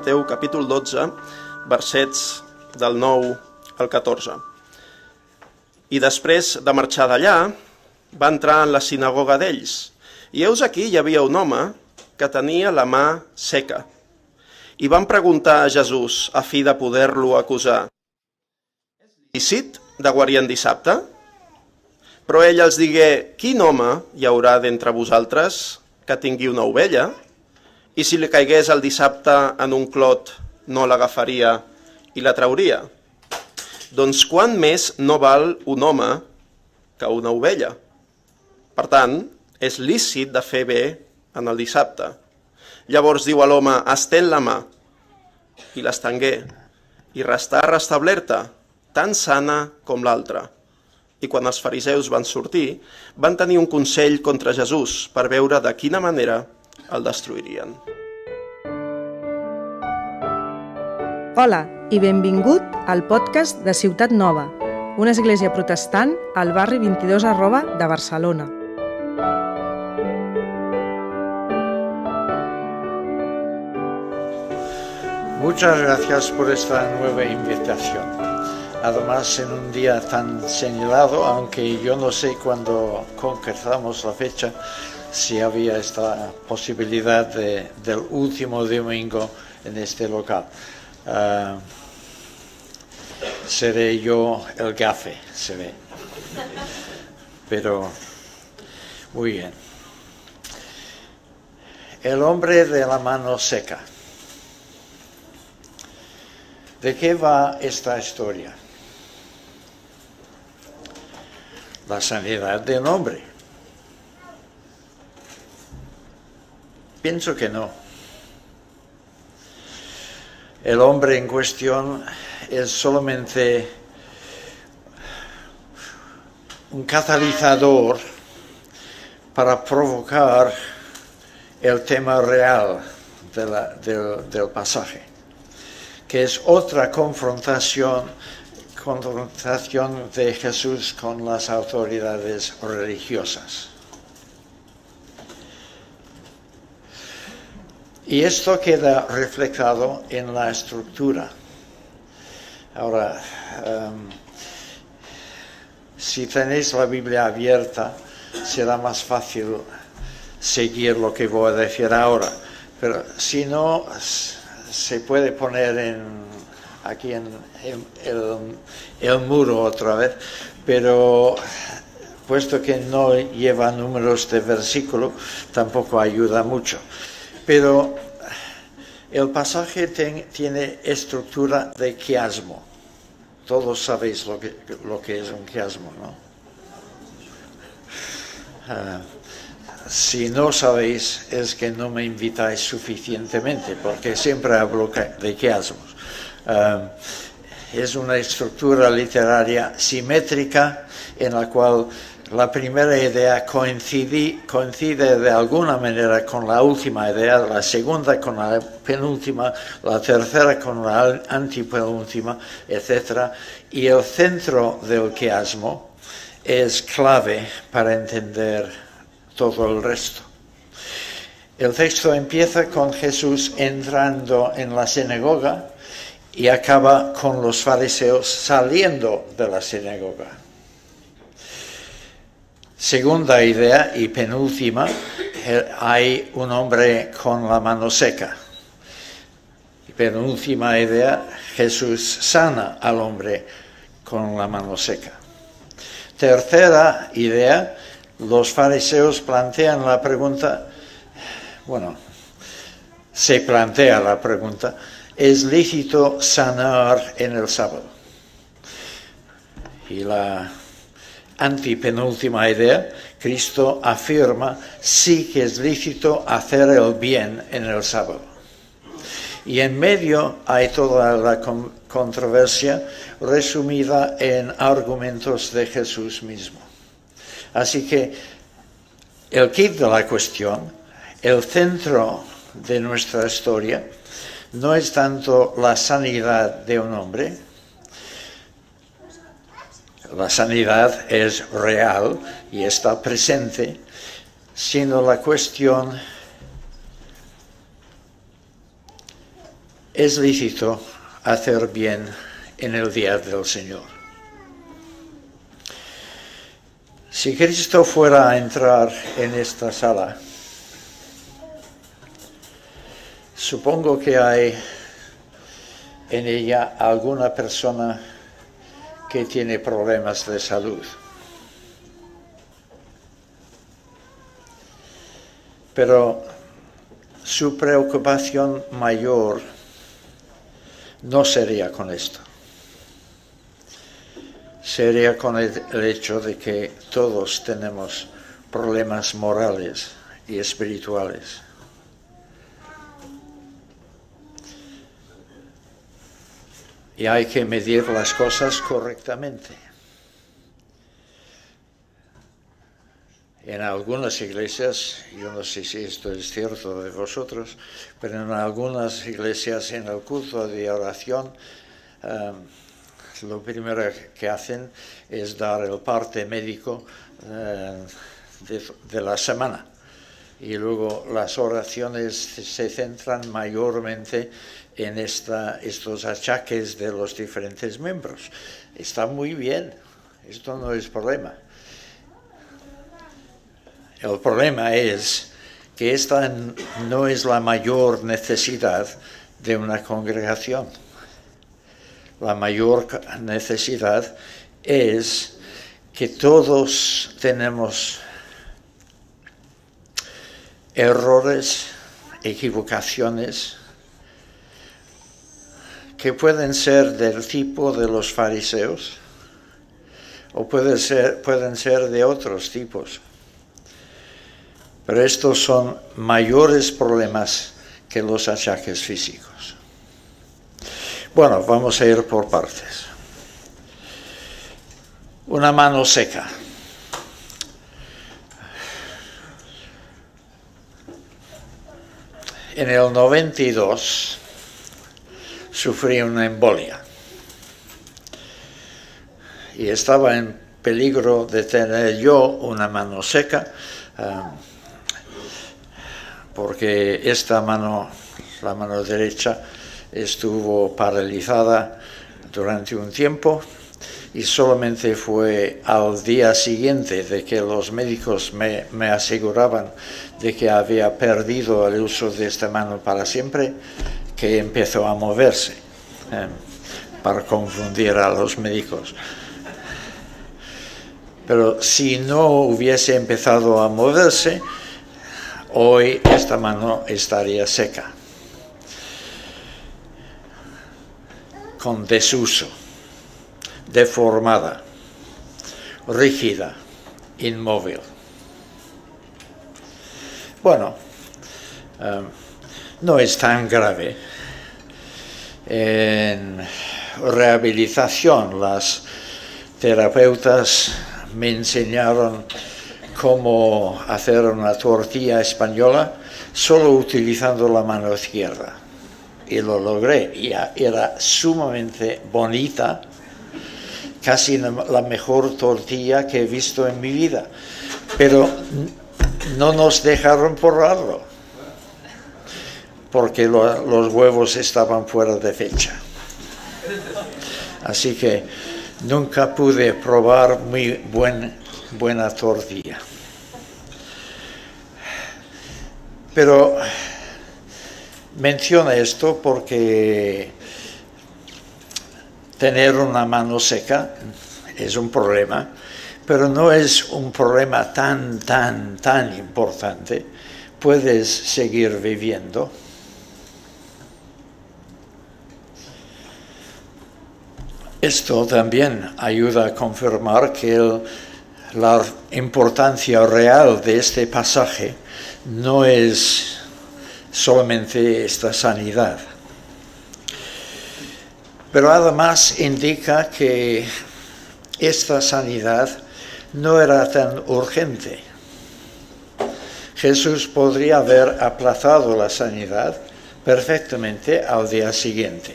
Mateu capítol 12, versets del 9 al 14. I després de marxar d'allà, va entrar en la sinagoga d'ells. I heus aquí hi havia un home que tenia la mà seca. I van preguntar a Jesús a fi de poder-lo acusar. És lícit de guarir en dissabte? Però ell els digué, quin home hi haurà d'entre vosaltres que tingui una ovella i si li caigués el dissabte en un clot no l'agafaria i la trauria? Doncs quant més no val un home que una ovella? Per tant, és lícit de fer bé en el dissabte. Llavors diu a l'home, estén la mà, i l'estengué, i restà restablerta, tan sana com l'altra. I quan els fariseus van sortir, van tenir un consell contra Jesús per veure de quina manera el destruirien. Hola i benvingut al podcast de Ciutat Nova, una església protestant al barri 22 arroba de Barcelona. Muchas gracias por esta nueva invitación. Además, en un día tan señalado, aunque yo no sé cuándo concretamos la fecha, si había esta posibilidad de, del último domingo en este local. Uh, seré yo el gafe, se ve. Pero, muy bien. El hombre de la mano seca. ¿De qué va esta historia? La sanidad del hombre. Pienso que no. El hombre en cuestión es solamente un catalizador para provocar el tema real del, pasaje que es otra confrontación de Jesús con las autoridades religiosas. Y esto queda reflejado en la estructura. Ahora, um, si tenéis la Biblia abierta, será más fácil seguir lo que voy a decir ahora. Pero si no, se puede poner en, aquí en, en el, el, muro otra vez, pero puesto que no lleva números de versículo, tampoco ayuda mucho. Pero el pasaje tiene estructura de quiasmo. Todos sabéis lo que, es un quiasmo, ¿no? Uh, si no sabéis es que no me invitáis suficientemente, porque siempre hablo de quiasmos. Uh, es una estructura literaria simétrica en la cual la primera idea coincide, de alguna manera con la última idea, la segunda con la penúltima, la tercera con la antipenúltima, etc. Y el centro del quiasmo es clave para entender todo el resto. El texto empieza con Jesús entrando en la sinagoga y acaba con los fariseos saliendo de la sinagoga. Segunda idea y penúltima, hay un hombre con la mano seca. Y penúltima idea, Jesús sana al hombre con la mano seca. Tercera idea, los fariseos plantean la pregunta, bueno, se plantea la pregunta, ¿es lícito sanar en el sábado? Y la antipenúltima idea, Cristo afirma, sí que es lícito hacer el bien en el sábado. Y en medio hay toda la controversia resumida en argumentos de Jesús mismo. Así que el kit de la cuestión, el centro de nuestra historia, no es tanto la sanidad de un hombre, la sanidad es real y está presente, sino la cuestión es lícito hacer bien en el día del Señor. Si Cristo fuera a entrar en esta sala, supongo que hay en ella alguna persona que tiene problemas de salud. Pero su preocupación mayor no sería con esto. Sería con el, hecho de que todos tenemos problemas morales y espirituales. Y hay que medir las cosas correctamente. En algunas iglesias, yo no sé si esto es cierto de vosotros, pero en algunas iglesias en el culto de oración, um, lo primero que hacen es dar el parte médico uh, de, la semana. Y luego las oraciones se centran mayormente en esta, estos achaques de los diferentes miembros. Está muy bien, esto no es problema el problema es que esta no es la mayor necesidad de una congregación. La mayor necesidad es que todos tenemos errores, equivocaciones, que pueden ser del tipo de los fariseos o pueden ser, pueden ser de otros tipos. Pero estos son mayores problemas que los achaques físicos. Bueno, vamos a ir por partes. Una mano seca. En el 92 sufrí una embolia y estaba en peligro de tener yo una mano seca. Um, porque esta mano, la mano derecha, estuvo paralizada durante un tiempo y solamente fue al día siguiente de que los médicos me, aseguraban de que había perdido el uso de esta mano para siempre que empezó a moverse eh, para confundir a los médicos. Pero si no hubiese empezado a moverse, hoy esta mano estaría seca, con desuso, deformada, rígida, inmóvil. Bueno, em, no es tan grave. En rehabilitación las terapeutas me enseñaron cómo hacer una tortilla española solo utilizando la mano izquierda. Y lo logré. Y era sumamente bonita, casi la mejor tortilla que he visto en mi vida. Pero no nos dejaron probarlo, porque los huevos estaban fuera de fecha. Así que nunca pude probar muy buen, buena tortilla. Pero menciona esto porque tener una mano seca es un problema, pero no es un problema tan, tan, tan importante. Puedes seguir viviendo. Esto también ayuda a confirmar que la importancia real de este pasaje no es solamente esta sanidad, pero además indica que esta sanidad no era tan urgente. Jesús podría haber aplazado la sanidad perfectamente al día siguiente.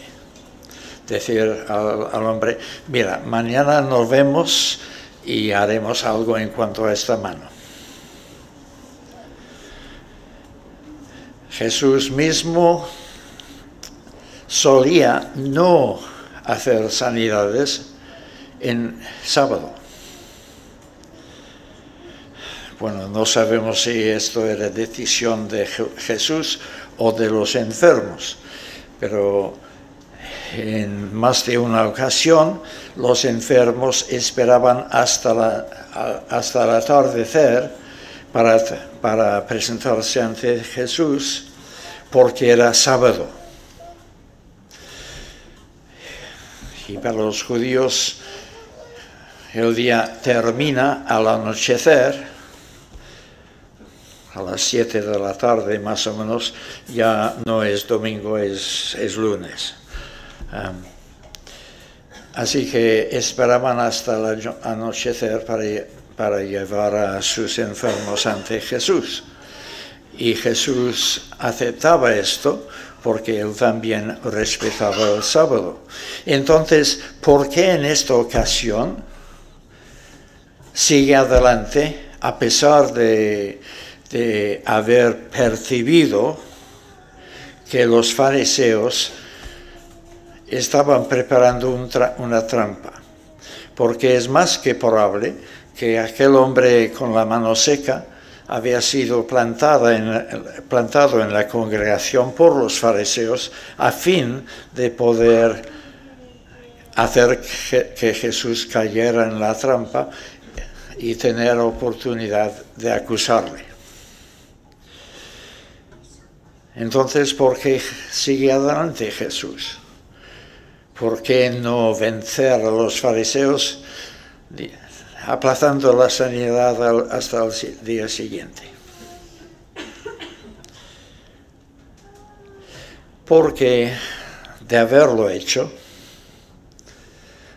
Decir al, hombre, mira, mañana nos vemos y haremos algo en cuanto a esta mano. Jesús mismo solía no hacer sanidades en sábado. Bueno, no sabemos si esto era decisión de Jesús o de los enfermos, pero en más de una ocasión los enfermos esperaban hasta, la, hasta el atardecer para, para presentarse ante Jesús porque era sábado. Y para los judíos el día termina al anochecer, a las 7 de la tarde más o menos, ya no es domingo, es, es lunes. así que esperaban hasta el anochecer para, para llevar a sus enfermos ante Jesús. Y Jesús aceptaba esto porque él también respetaba el sábado. Entonces, ¿por qué en esta ocasión sigue adelante a pesar de, de haber percibido que los fariseos estaban preparando una trampa? Porque es más que probable que aquel hombre con la mano seca había sido plantada en, plantado en la congregación por los fariseos a fin de poder hacer que, Jesús cayera en la trampa y tener oportunidad de acusarle. Entonces, ¿por qué sigue adelante Jesús? ¿Por qué no vencer a los fariseos aplazando la sanidad hasta el día siguiente. Porque de haberlo hecho,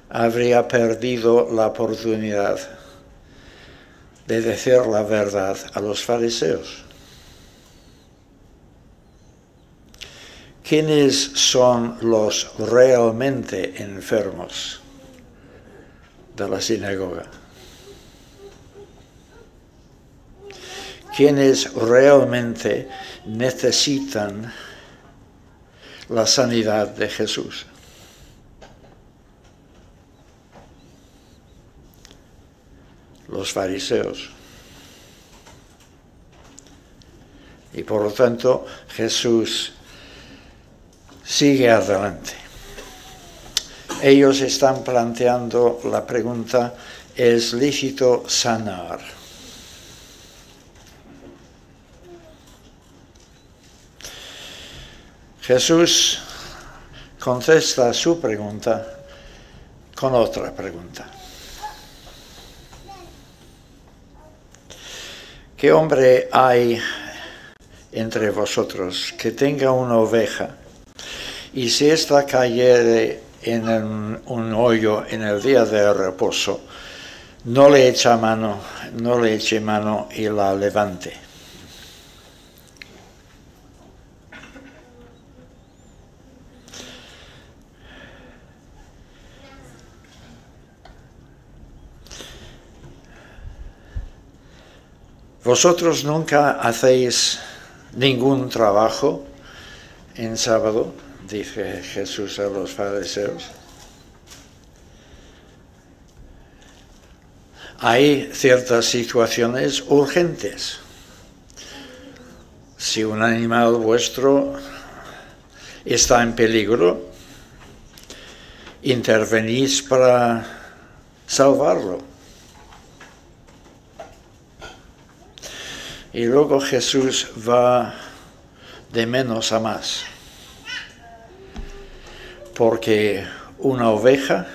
habría perdido la oportunidad de decir la verdad a los fariseos. ¿Quiénes son los realmente enfermos de la sinagoga? Quienes realmente necesitan la sanidad de Jesús. Los fariseos. Y por lo tanto Jesús sigue adelante. Ellos están planteando la pregunta, ¿es lícito sanar? Jesús contesta su pregunta con otra pregunta. ¿Qué hombre hay entre vosotros que tenga una oveja y si ésta cayere en un, hoyo en el día de reposo, no le echa mano, no le eche mano y la levante? Vosotros nunca hacéis ningún trabajo en sábado, dice Jesús a los fariseos. Hay ciertas situaciones urgentes. Si un animal vuestro está en peligro, intervenís para salvarlo. Y luego Jesús va de menos a más. Porque una oveja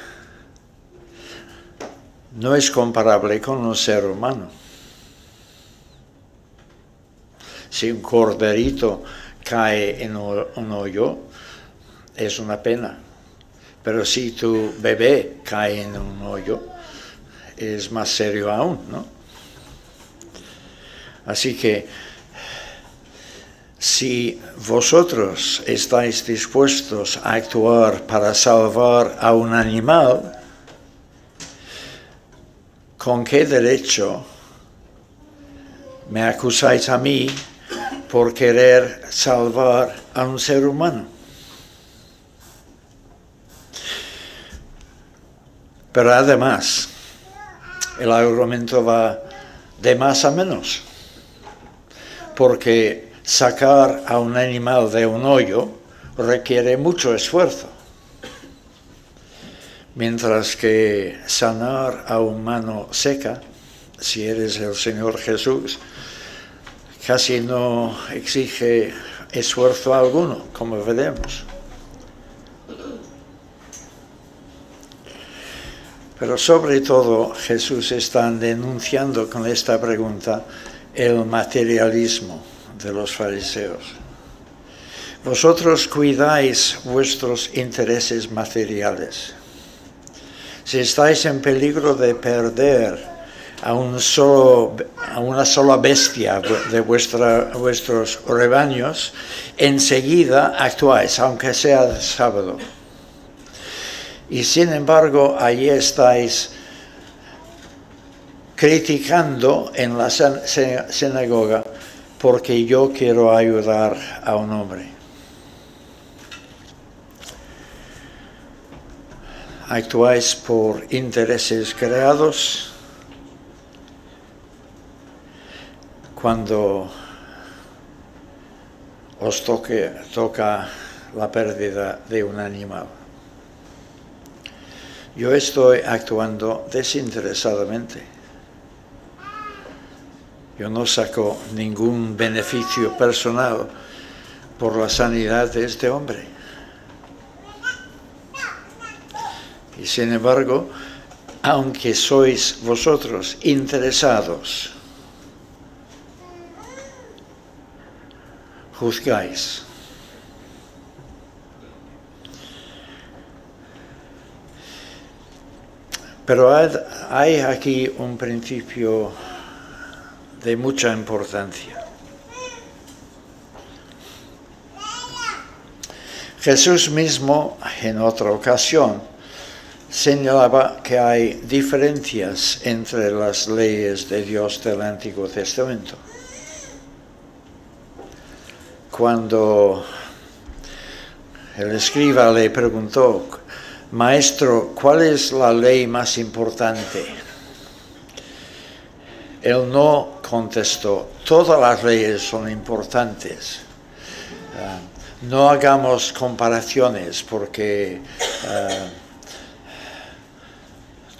no es comparable con un ser humano. Si un corderito cae en un hoyo, es una pena. Pero si tu bebé cae en un hoyo, es más serio aún, ¿no? Así que si vosotros estáis dispuestos a actuar para salvar a un animal, ¿con qué derecho me acusáis a mí por querer salvar a un ser humano? Pero además, el argumento va de más a menos porque sacar a un animal de un hoyo requiere mucho esfuerzo, mientras que sanar a un mano seca, si eres el Señor Jesús, casi no exige esfuerzo alguno, como veremos. Pero sobre todo Jesús está denunciando con esta pregunta el materialismo de los fariseos. Vosotros cuidáis vuestros intereses materiales. Si estáis en peligro de perder a, un solo, a una sola bestia de vuestros rebaños, enseguida actuáis, aunque sea sábado. Y sin embargo, allí estáis criticando en la sinagoga porque yo quiero ayudar a un hombre. Actuáis por intereses creados cuando os toca la pérdida de un animal. Yo estoy actuando desinteresadamente. Yo no saco ningún beneficio personal por la sanidad de este hombre. Y sin embargo, aunque sois vosotros interesados, juzgáis. Pero hay aquí un principio de mucha importancia. Jesús mismo, en otra ocasión, señalaba que hay diferencias entre las leyes de Dios del Antiguo Testamento. Cuando el escriba le preguntó Maestro, ¿cuál es la ley más importante? Él no contestó, todas las leyes son importantes. Ah, no hagamos comparaciones porque ah,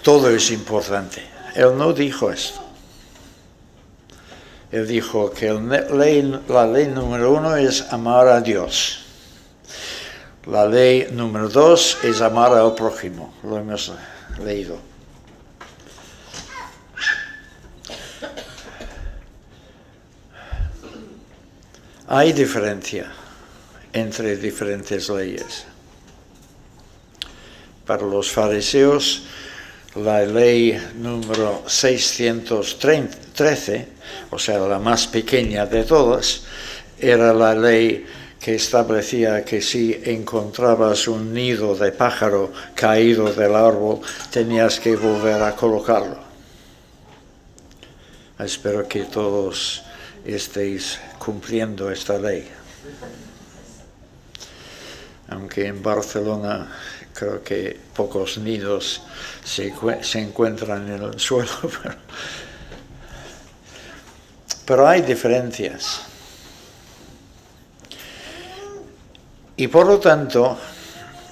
todo es importante. Él no dijo esto. Él dijo que la ley número uno es amar a Dios. La ley número dos es amar al prójimo, lo hemos leído. Hay diferencia entre diferentes leyes. Para los fariseos, la ley número 613, o sea, la más pequeña de todas, era la ley que establecía que si encontrabas un nido de pájaro caído del árbol, tenías que volver a colocarlo. Espero que todos estéis cumpliendo esta ley. Aunque en Barcelona creo que pocos nidos se, encuentran en el suelo, pero hay diferencias. Y por lo tanto,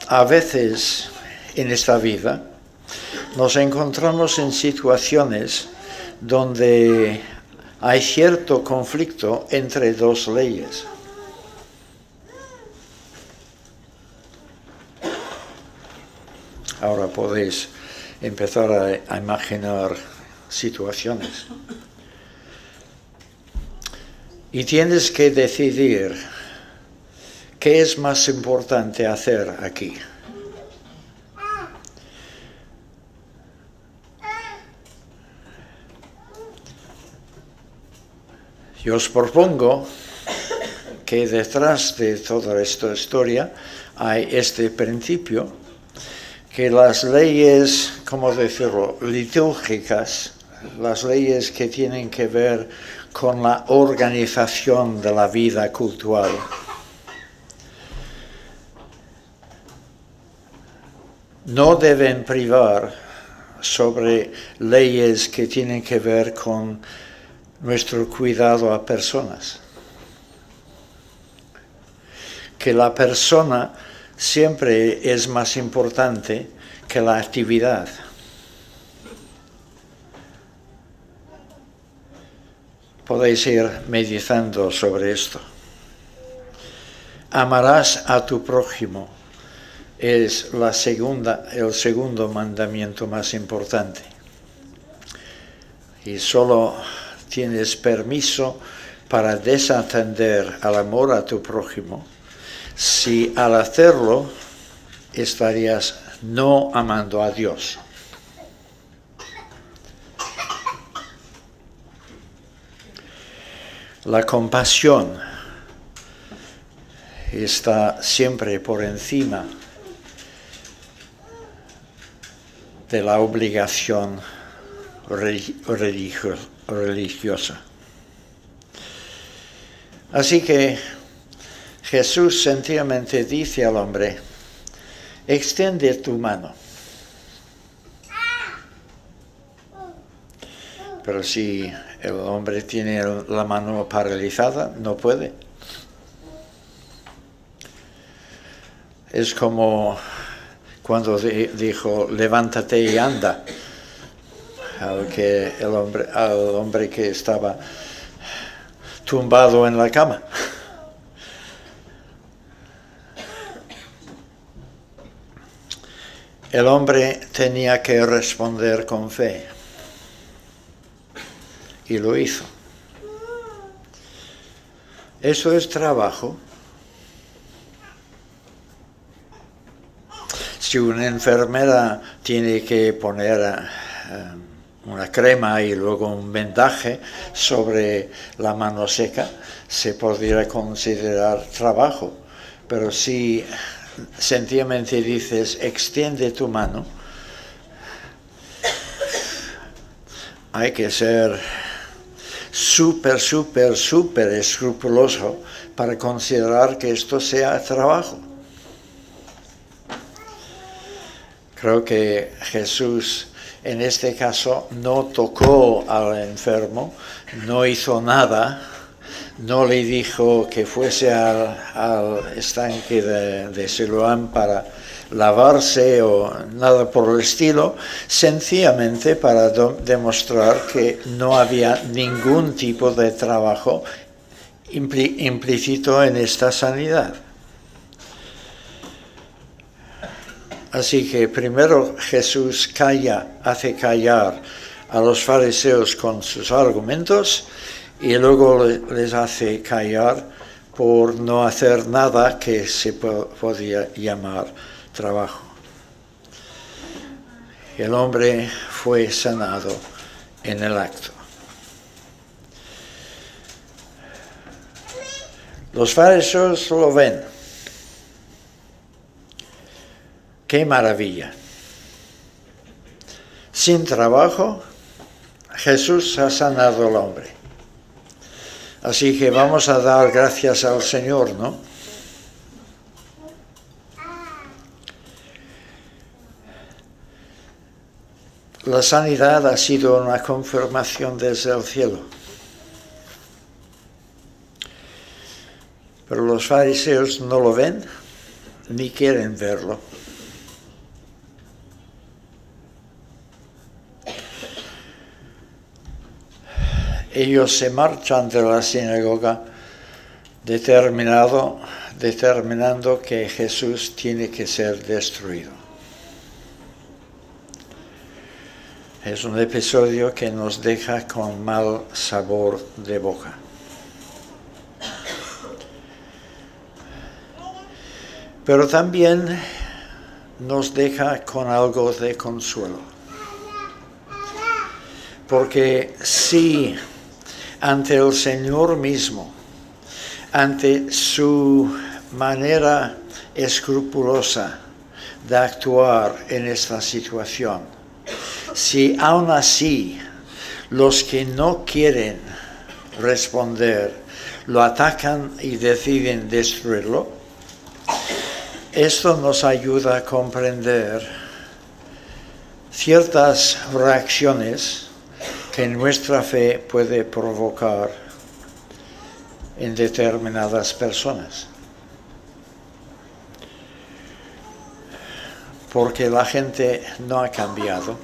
a veces en esta vida nos encontramos en situaciones donde hay cierto conflicto entre dos leyes. Ahora podéis empezar a, imaginar situaciones. Y tienes que decidir ¿Qué es más importante hacer aquí? Yo os propongo que detrás de toda esta historia hay este principio, que las leyes, como decirlo?, litúrgicas, las leyes que tienen que ver con la organización de la vida cultural, no deben privar sobre leyes que tienen que ver con nuestro cuidado a personas. Que la persona siempre es más importante que la actividad. Podéis ir meditando sobre esto. Amarás a tu prójimo es la segunda, el segundo mandamiento más importante. Y solo tienes permiso para desatender al amor a tu prójimo si al hacerlo estarías no amando a Dios. La compasión está siempre por encima de la obligación religiosa. Así que Jesús sencillamente dice al hombre, extiende tu mano. Pero si el hombre tiene la mano paralizada, no puede. Es como cuando dijo, levántate y anda, al, que el hombre, al hombre que estaba tumbado en la cama. El hombre tenía que responder con fe y lo hizo. Eso es trabajo. Si una enfermera tiene que poner eh, una crema y luego un vendaje sobre la mano seca, se podría considerar trabajo. Pero si sencillamente dices, extiende tu mano, hay que ser súper, súper, súper escrupuloso para considerar que esto sea trabajo. Creo que Jesús en este caso no tocó al enfermo, no hizo nada, no le dijo que fuese al, estanque de, de Siloam para lavarse o nada por el estilo, sencillamente para demostrar que no había ningún tipo de trabajo implícito en esta sanidad. Así que primero Jesús calla, hace callar a los fariseos con sus argumentos y luego les hace callar por no hacer nada que se podía llamar trabajo. El hombre fue sanado en el acto. Los fariseos lo ven. Qué maravilla. Sin trabajo, Jesús ha sanado al hombre. Así que vamos a dar gracias al Señor, ¿no? La sanidad ha sido una confirmación desde el cielo. Pero los fariseos no lo ven ni quieren verlo. Ellos se marchan de la sinagoga determinado, determinando que Jesús tiene que ser destruido. Es un episodio que nos deja con mal sabor de boca. Pero también nos deja con algo de consuelo. Porque si ante el Señor mismo, ante su manera escrupulosa de actuar en esta situación. Si aún así los que no quieren responder lo atacan y deciden destruirlo, esto nos ayuda a comprender ciertas reacciones que nuestra fe puede provocar en determinadas personas. Porque la gente no ha cambiado.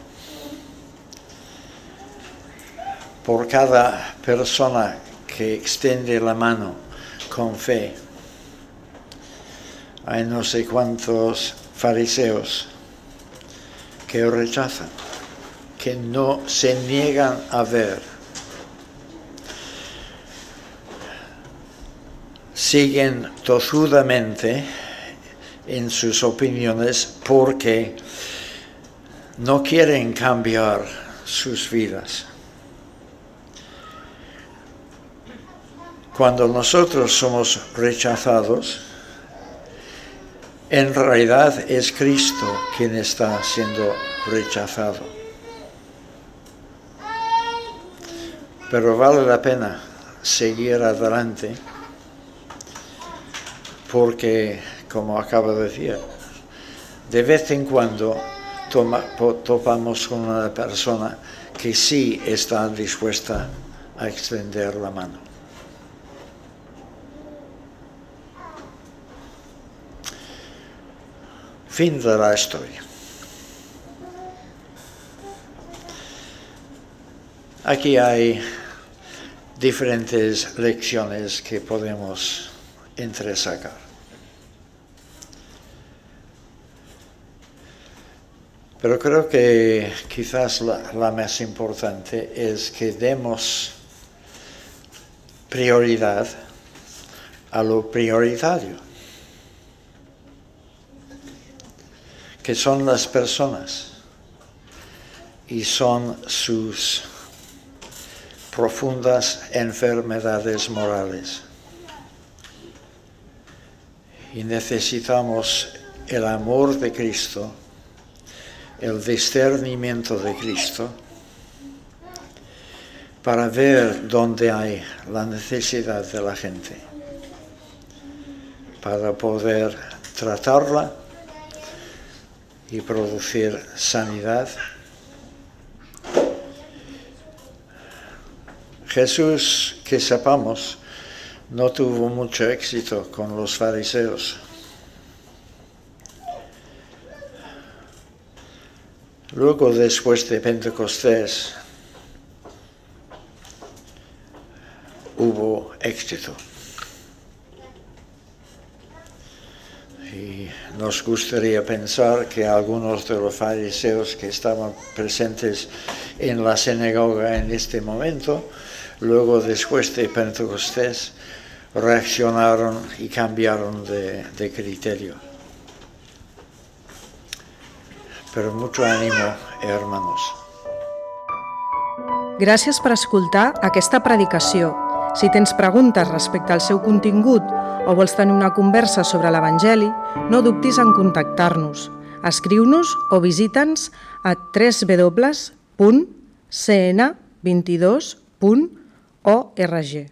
Por cada persona que extiende la mano con fe, hay no sé cuántos fariseos que rechazan, que no se niegan a ver. Siguen tozudamente en sus opiniones porque no quieren cambiar sus vidas. Cuando nosotros somos rechazados, en realidad es Cristo quien está siendo rechazado. Pero vale la pena seguir adelante porque, como acabo de decir, de vez en cuando topamos con una persona que sí está dispuesta a extender la mano. Fin de la historia. Aquí hay diferentes lecciones que podemos entresacar. Pero creo que quizás la, la, más importante es que demos prioridad a lo prioritario. que son las personas y son sus profundas enfermedades morales. Y necesitamos el amor de Cristo, el discernimiento de Cristo, para ver dónde hay la necesidad de la gente, para poder tratarla y producir sanidad. Jesús, que sepamos, no tuvo mucho éxito con los fariseos. Luego, después de Pentecostés, hubo éxito. Y nos gustaría pensar que algunos de los fariseos que estaban presentes en la sinagoga en este momento, luego después de Pentecostés, reaccionaron y cambiaron de, de criterio. Però mucho ánimo, hermanos. Gràcies per escoltar aquesta predicació. Si tens preguntes respecte al seu contingut o vols tenir una conversa sobre l'Evangeli, no dubtis en contactar-nos. Escriu-nos o visita'ns a www.cn22.org. ORG.